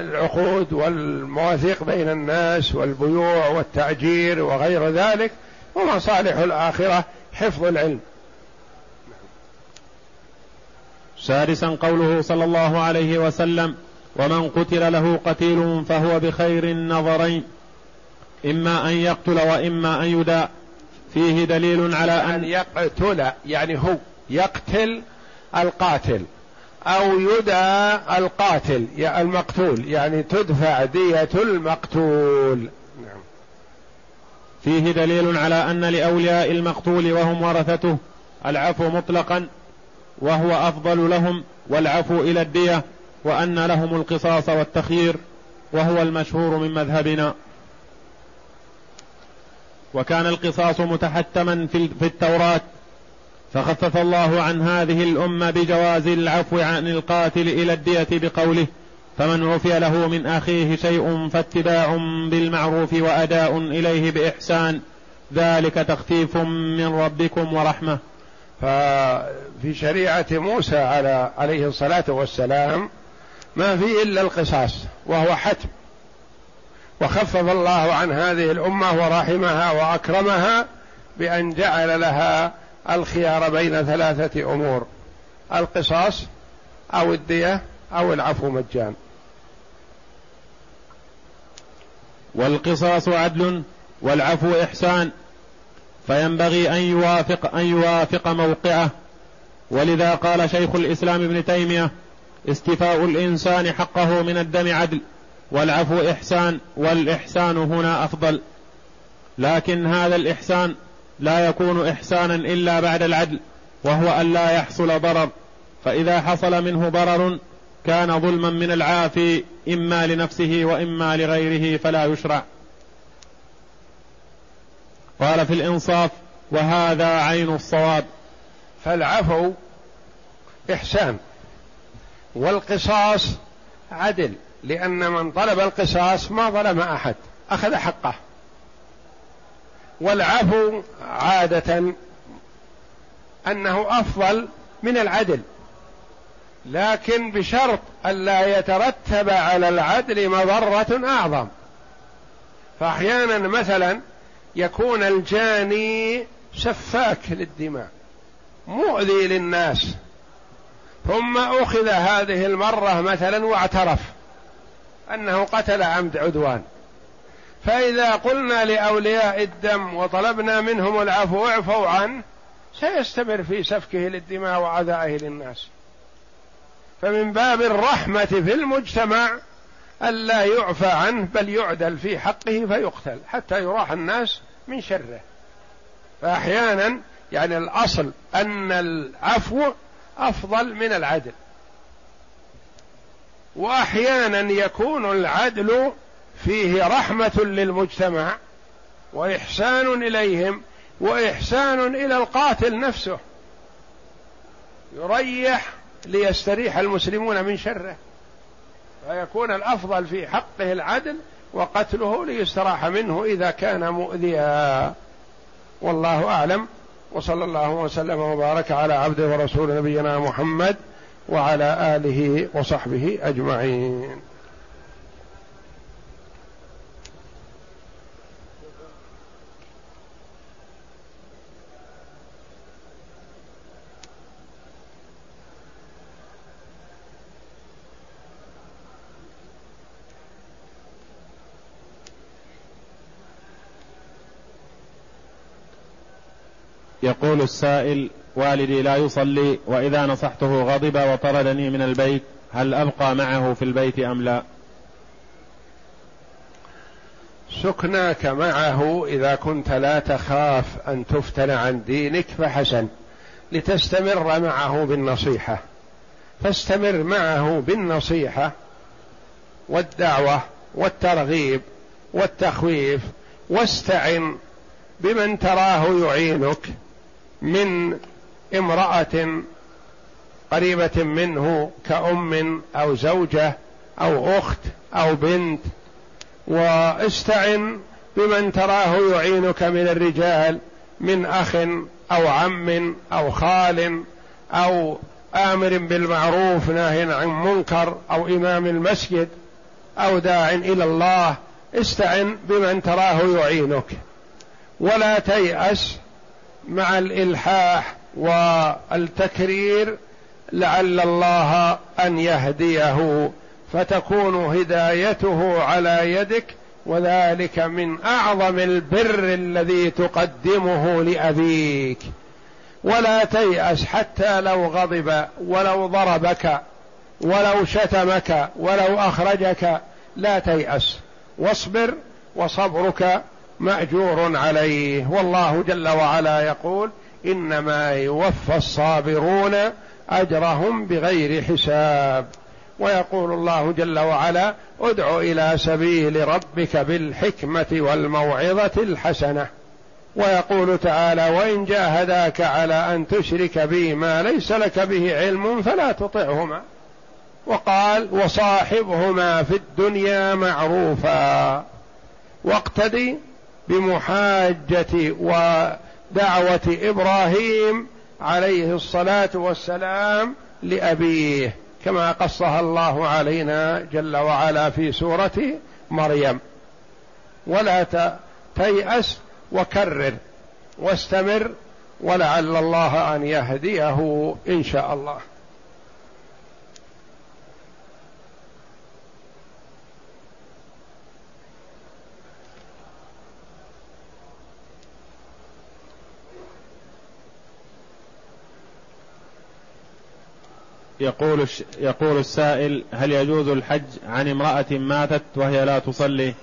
العقود والمواثيق بين الناس والبيوع والتأجير وغير ذلك ومصالح الآخرة حفظ العلم. سادسا قوله صلى الله عليه وسلم ومن قتل له قتيل فهو بخير النظرين إما أن يقتل وإما أن يداء. فيه دليل على أن, أن يقتل يعني هو يقتل القاتل. أو يدى القاتل المقتول يعني تدفع دية المقتول. نعم. فيه دليل على أن لأولياء المقتول وهم ورثته العفو مطلقا وهو أفضل لهم والعفو إلى الدية وأن لهم القصاص والتخيير وهو المشهور من مذهبنا. وكان القصاص متحتما في التوراة. فخفف الله عن هذه الأمة بجواز العفو عن القاتل إلى الدية بقوله فمن عفي له من أخيه شيء فاتباع بالمعروف وأداء إليه بإحسان ذلك تخفيف من ربكم ورحمة. ففي شريعة موسى على عليه الصلاة والسلام ما في إلا القصاص وهو حتم. وخفف الله عن هذه الأمة ورحمها وأكرمها بأن جعل لها الخيار بين ثلاثة أمور. القصاص أو الدية أو العفو مجان. والقصاص عدل والعفو إحسان. فينبغي أن يوافق أن يوافق موقعه. ولذا قال شيخ الإسلام ابن تيمية استفاء الإنسان حقه من الدم عدل والعفو إحسان والإحسان هنا أفضل. لكن هذا الإحسان لا يكون إحسانا إلا بعد العدل وهو أن لا يحصل ضرر. فإذا حصل منه ضرر كان ظلما من العافي إما لنفسه وإما لغيره فلا يشرع. قال في الإنصاف وهذا عين الصواب. فالعفو إحسان والقصاص عدل لأن من طلب القصاص ما ظلم أحد أخذ حقه. والعفو عادة أنه أفضل من العدل. لكن بشرط ألا يترتب على العدل مضرة أعظم. فأحيانا مثلا يكون الجاني سفاك للدماء مؤذي للناس ثم أخذ هذه المرة مثلا واعترف أنه قتل عمد عدوان. فإذا قلنا لأولياء الدم وطلبنا منهم العفو اعفوا عنه سيستمر في سفكه للدماء وعدائه للناس. فمن باب الرحمة في المجتمع ألا يعفى عنه بل يعدل في حقه فيقتل حتى يراح الناس من شره. فأحيانا يعني الأصل أن العفو أفضل من العدل. وأحيانا يكون العدل فيه رحمة للمجتمع وإحسان إليهم وإحسان إلى القاتل نفسه. يريح ليستريح المسلمون من شره. فيكون الأفضل في حقه العدل وقتله ليستراح منه إذا كان مؤذيا. والله أعلم. وصلى الله وسلم وبارك على عبده ورسول نبينا محمد وعلى آله وصحبه أجمعين. يقول السائل والدي لا يصلي وإذا نصحته غضب وطردني من البيت هل أبقى معه في البيت أم لا؟ سكناك معه إذا كنت لا تخاف أن تفتن عن دينك فحسن لتستمر معه بالنصيحة. فاستمر معه بالنصيحة والدعوة والترغيب والتخويف واستعن بمن تراه يعينك. من امرأة قريبة منه كأم أو زوجة أو أخت أو بنت واستعن بمن تراه يعينك من الرجال من أخ أو عم أو خال أو آمر بالمعروف ناهي عن منكر أو إمام المسجد أو داع إلى الله استعن بمن تراه يعينك. ولا تيأس مع الإلحاح والتكرير لعل الله أن يهديه فتكون هدايته على يدك وذلك من أعظم البر الذي تقدمه لأبيك. ولا تيأس حتى لو غضب ولو ضربك ولو شتمك ولو أخرجك لا تيأس. واصبر وصبرك مأجور عليه. والله جل وعلا يقول إنما يوفى الصابرون أجرهم بغير حساب. ويقول الله جل وعلا ادع إلى سبيل ربك بالحكمة والموعظة الحسنة. ويقول تعالى وإن جاهداك على أن تشرك بي ما ليس لك به علم فلا تطعهما. وقال وصاحبهما في الدنيا معروفا. واقتدي بمحاجة ودعوة إبراهيم عليه الصلاة والسلام لأبيه كما قصها الله علينا جل وعلا في سورة مريم. ولا تيأس وكرر واستمر ولعل الله أن يهديه إن شاء الله. يقول يقول السائل هل يجوز الحج عن امرأة ماتت وهي لا تصلي؟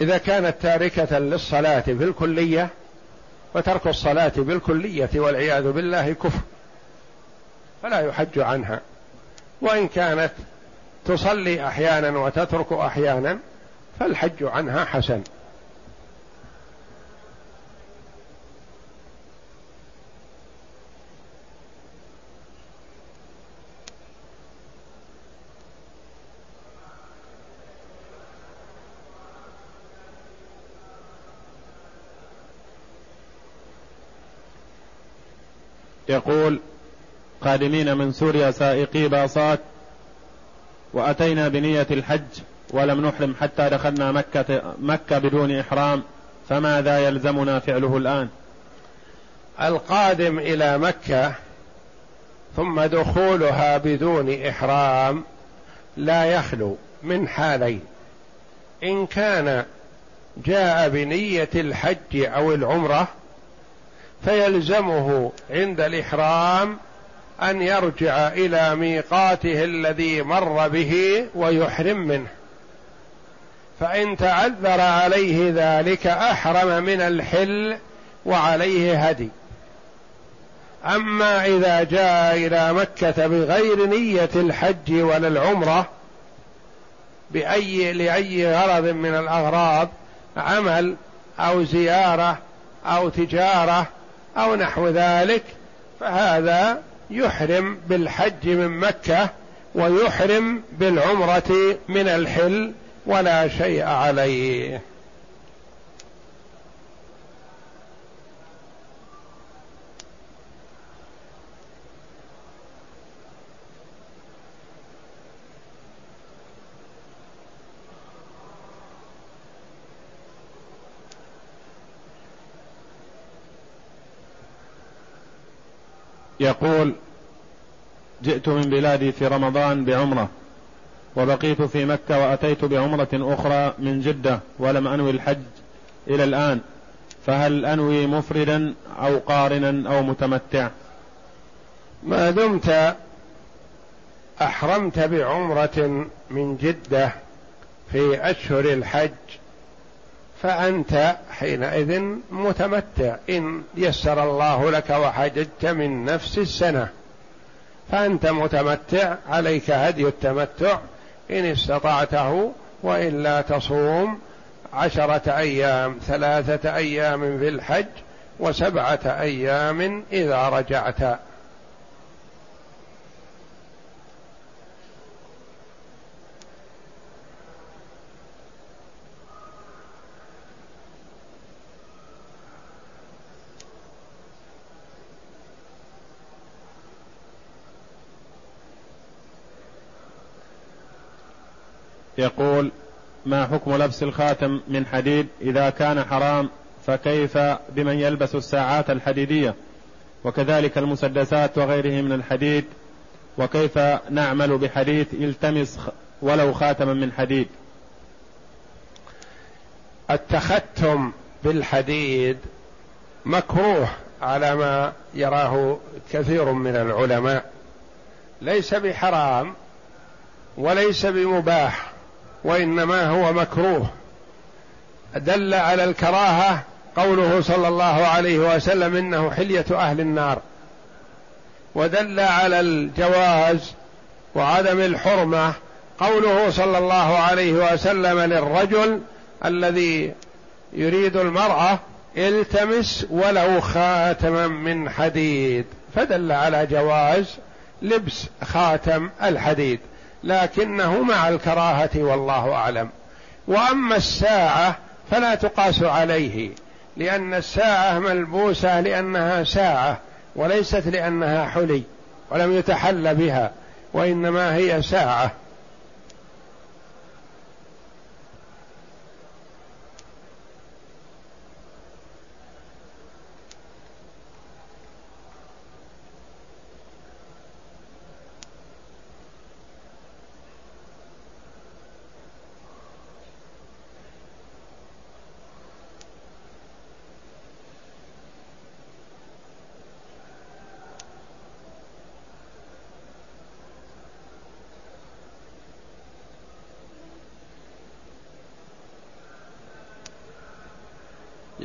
إذا كانت تاركة للصلاة في الكلية فترك الصلاة بالكلية والعياذ بالله كفر فلا يحج عنها وإن كانت تصلي أحيانا وتترك أحيانا فالحج عنها حسن يقول قادمين من سوريا سائقي باصات وأتينا بنية الحج ولم نحرم حتى دخلنا مكة, مكة بدون إحرام فماذا يلزمنا فعله الآن؟ القادم إلى مكة ثم دخولها بدون إحرام لا يخلو من حالين. إن كان جاء بنية الحج أو العمرة فيلزمه عند الإحرام أن يرجع إلى ميقاته الذي مر به ويحرم منه. فإن تعذر عليه ذلك أحرم من الحل وعليه هدي. أما إذا جاء إلى مكة بغير نية الحج ولا العمرة بأي لأي غرض من الأغراض عمل أو زيارة أو تجارة أو نحو ذلك فهذا يحرم بالحج من مكة ويحرم بالعمرة من الحل ولا شيء عليه. يقول جئت من بلادي في رمضان بعمرة وبقيت في مكة وأتيت بعمرة أخرى من جدة ولم أنوي الحج إلى الآن فهل أنوي مفردا أو قارنا أو متمتع؟ ما دمت أحرمت بعمرة من جدة في أشهر الحج فأنت حينئذ متمتع. إن يسر الله لك وحججت من نفس السنة. فأنت متمتع عليك هدي التمتع. إن استطعته وإلا تصوم عشرة أيام ثلاثة أيام في الحج وسبعة أيام إذا رجعت. يقول ما حكم لبس الخاتم من حديد؟ إذا كان حرام فكيف بمن يلبس الساعات الحديدية؟ وكذلك المسدسات وغيره من الحديد وكيف نعمل بحديث التمس ولو خاتما من حديد؟ التختم بالحديد مكروه على ما يراه كثير من العلماء ليس بحرام وليس بمباح. وإنما هو مكروه. دل على الكراهة قوله صلى الله عليه وسلم إنه حلية أهل النار. ودل على الجواز وعدم الحرمة قوله صلى الله عليه وسلم للرجل الذي يريد المرأة التمس ولو خاتما من حديد. فدل على جواز لبس خاتم الحديد. لكنه مع الكراهة والله أعلم. وأما الساعة فلا تقاس عليه لأن الساعة ملبوسة لأنها ساعة وليست لأنها حلي ولم يتحل بها وإنما هي ساعة.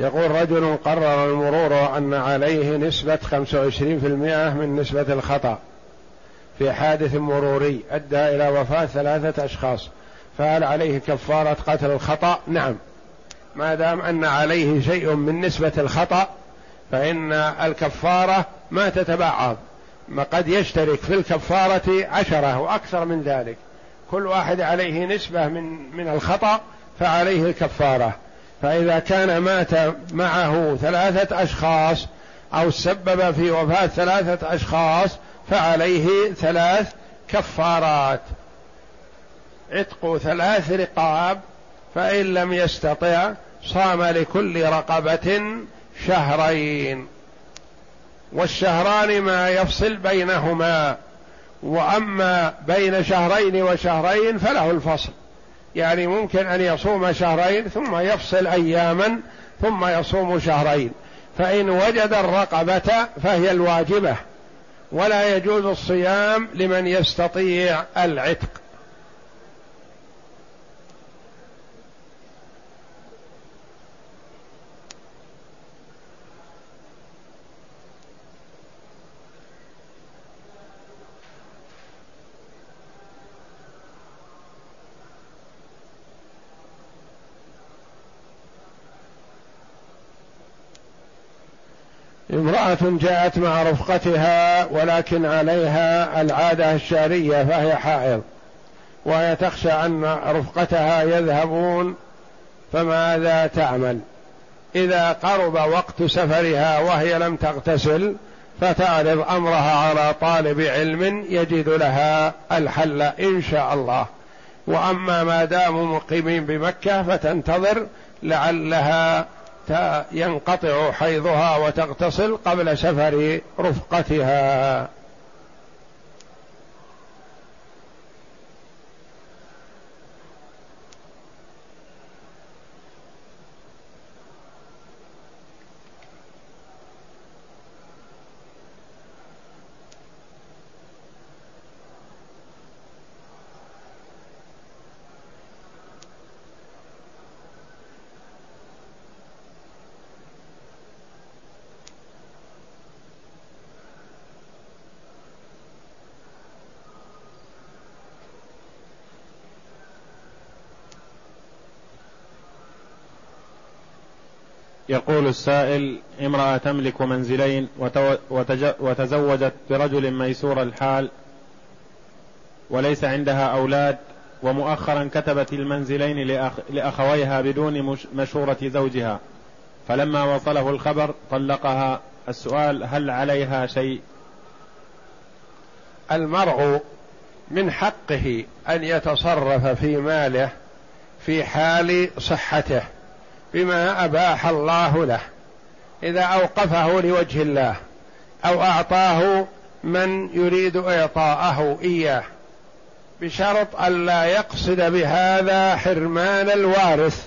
يقول رجل قرر المرور أن عليه نسبة 25% من نسبة الخطأ في حادث مروري أدى إلى وفاة ثلاثة أشخاص فهل عليه كفارة قتل الخطأ؟ نعم. ما دام أن عليه شيء من نسبة الخطأ فإن الكفارة ما تتبعض. ما قد يشترك في الكفارة عشرة وأكثر من ذلك. كل واحد عليه نسبة من من الخطأ فعليه الكفارة. فإذا كان مات معه ثلاثة أشخاص أو سبب في وفاة ثلاثة أشخاص فعليه ثلاث كفارات. عتق ثلاث رقاب فإن لم يستطع صام لكل رقبة شهرين. والشهران ما يفصل بينهما وأما بين شهرين وشهرين فله الفصل. يعني ممكن أن يصوم شهرين ثم يفصل أياما ثم يصوم شهرين. فإن وجد الرقبة فهي الواجبة ولا يجوز الصيام لمن يستطيع العتق. امرأة جاءت مع رفقتها ولكن عليها العادة الشهرية فهي حائض. وهي تخشى أن رفقتها يذهبون فماذا تعمل؟ إذا قرب وقت سفرها وهي لم تغتسل فتعرض أمرها على طالب علم يجد لها الحل إن شاء الله. وأما ما داموا مقيمين بمكة فتنتظر لعلها ينقطع حيضها وتغتسل قبل سفر رفقتها. يقول السائل امرأة تملك منزلين وتزوجت برجل ميسور الحال وليس عندها أولاد ومؤخرا كتبت المنزلين لأخويها بدون مشورة زوجها. فلما وصله الخبر طلقها. السؤال هل عليها شيء؟ المرء من حقه أن يتصرف في ماله في حال صحته. بما أباح الله له إذا أوقفه لوجه الله أو أعطاه من يريد إعطاءه إياه بشرط الا يقصد بهذا حرمان الوارث.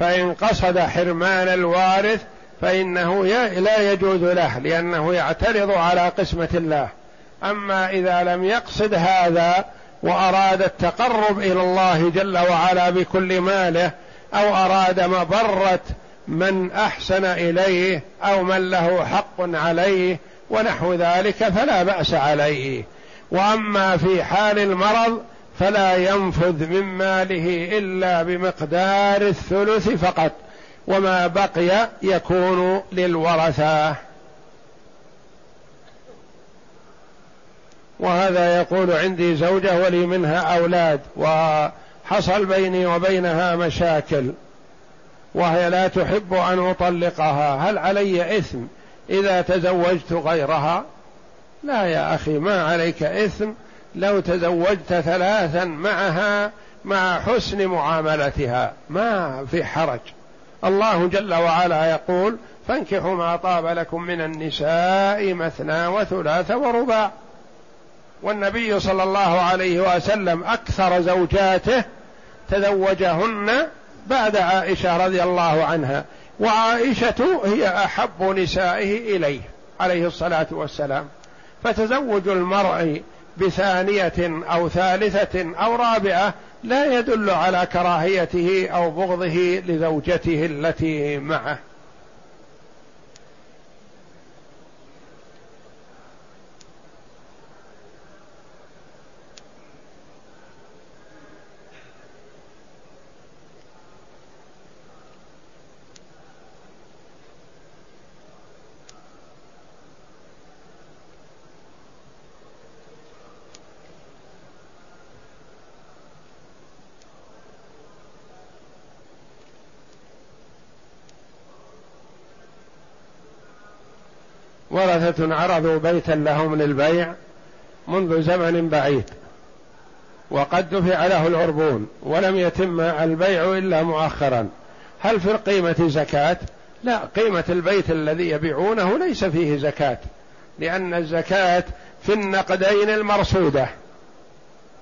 فإن قصد حرمان الوارث فإنه لا يجوز له لأنه يعترض على قسمة الله. أما إذا لم يقصد هذا وأراد التقرب إلى الله جل وعلا بكل ماله أو أراد مبرة من أحسن إليه أو من له حق عليه ونحو ذلك فلا بأس عليه. وأما في حال المرض فلا ينفذ من ماله إلا بمقدار الثلث فقط وما بقي يكون للورثة. وهذا يقول عندي زوجة ولي منها أولاد و حصل بيني وبينها مشاكل وهي لا تحب أن أطلقها. هل علي إثم إذا تزوجت غيرها؟ لا يا أخي ما عليك إثم لو تزوجت ثلاثا معها مع حسن معاملتها. ما في حرج. الله جل وعلا يقول فانكحوا ما طاب لكم من النساء مثنى وثلاث ورباع. والنبي صلى الله عليه وسلم أكثر زوجاته تزوجهن بعد عائشة رضي الله عنها وعائشة هي أحب نسائه إليه عليه الصلاة والسلام. فتزوج المرء بثانية أو ثالثة أو رابعة لا يدل على كراهيته أو بغضه لزوجته التي معه. ورثة عرضوا بيتا لهم للبيع منذ زمن بعيد وقد دفع له العربون ولم يتم البيع إلا مؤخرا هل في القيمة زكاة؟ لا قيمة البيت الذي يبيعونه ليس فيه زكاة لأن الزكاة في النقدين المرصودة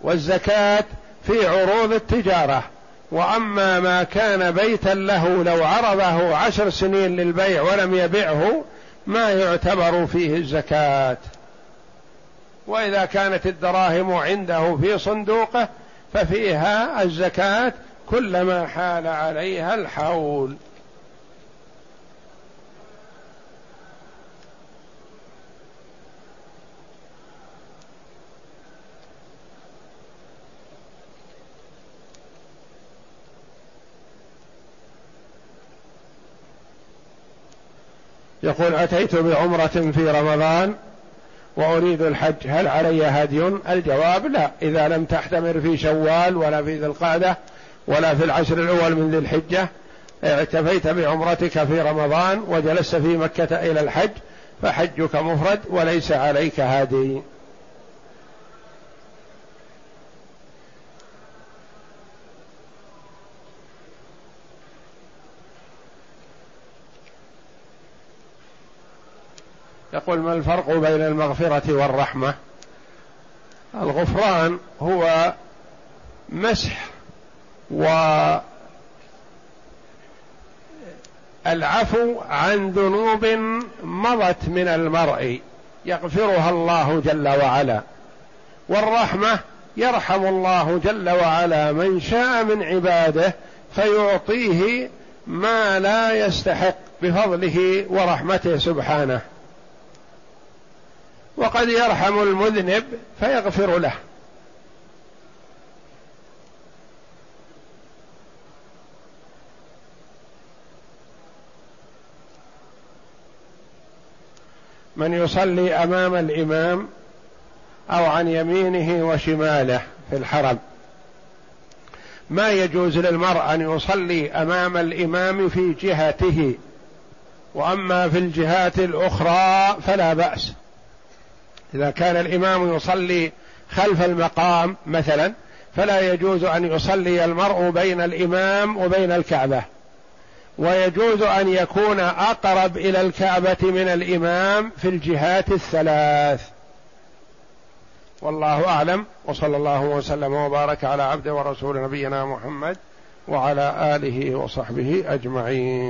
والزكاة في عروض التجارة وأما ما كان بيتا له لو عرضه عشر سنين للبيع ولم يبعه ما يعتبر فيه الزكاة. وإذا كانت الدراهم عنده في صندوقه ففيها الزكاة كلما حال عليها الحول. يقول أتيت بعمرة في رمضان وأريد الحج هل علي هدي؟ الجواب لا إذا لم تحتمر في شوال ولا في ذي القعدة ولا في العشر الأول من ذي الحجة اعتفيت بعمرتك في رمضان وجلست في مكة إلى الحج فحجك مفرد وليس عليك هدي يقول ما الفرق بين المغفرة والرحمة؟ الغفران هو مسح والعفو عن ذنوب مضت من المرء يغفرها الله جل وعلا. والرحمة يرحم الله جل وعلا من شاء من عباده فيعطيه ما لا يستحق بفضله ورحمته سبحانه. وقد يرحم المذنب فيغفر له. من يصلي أمام الإمام أو عن يمينه وشماله في الحرم. ما يجوز للمرء أن يصلي أمام الإمام في جهته وأما في الجهات الأخرى فلا بأس. إذا كان الإمام يصلي خلف المقام مثلا فلا يجوز أن يصلي المرء بين الإمام وبين الكعبة. ويجوز أن يكون أقرب إلى الكعبة من الإمام في الجهات الثلاث. والله أعلم وصلى الله وسلم وبارك على عبده ورسول نبينا محمد وعلى آله وصحبه أجمعين.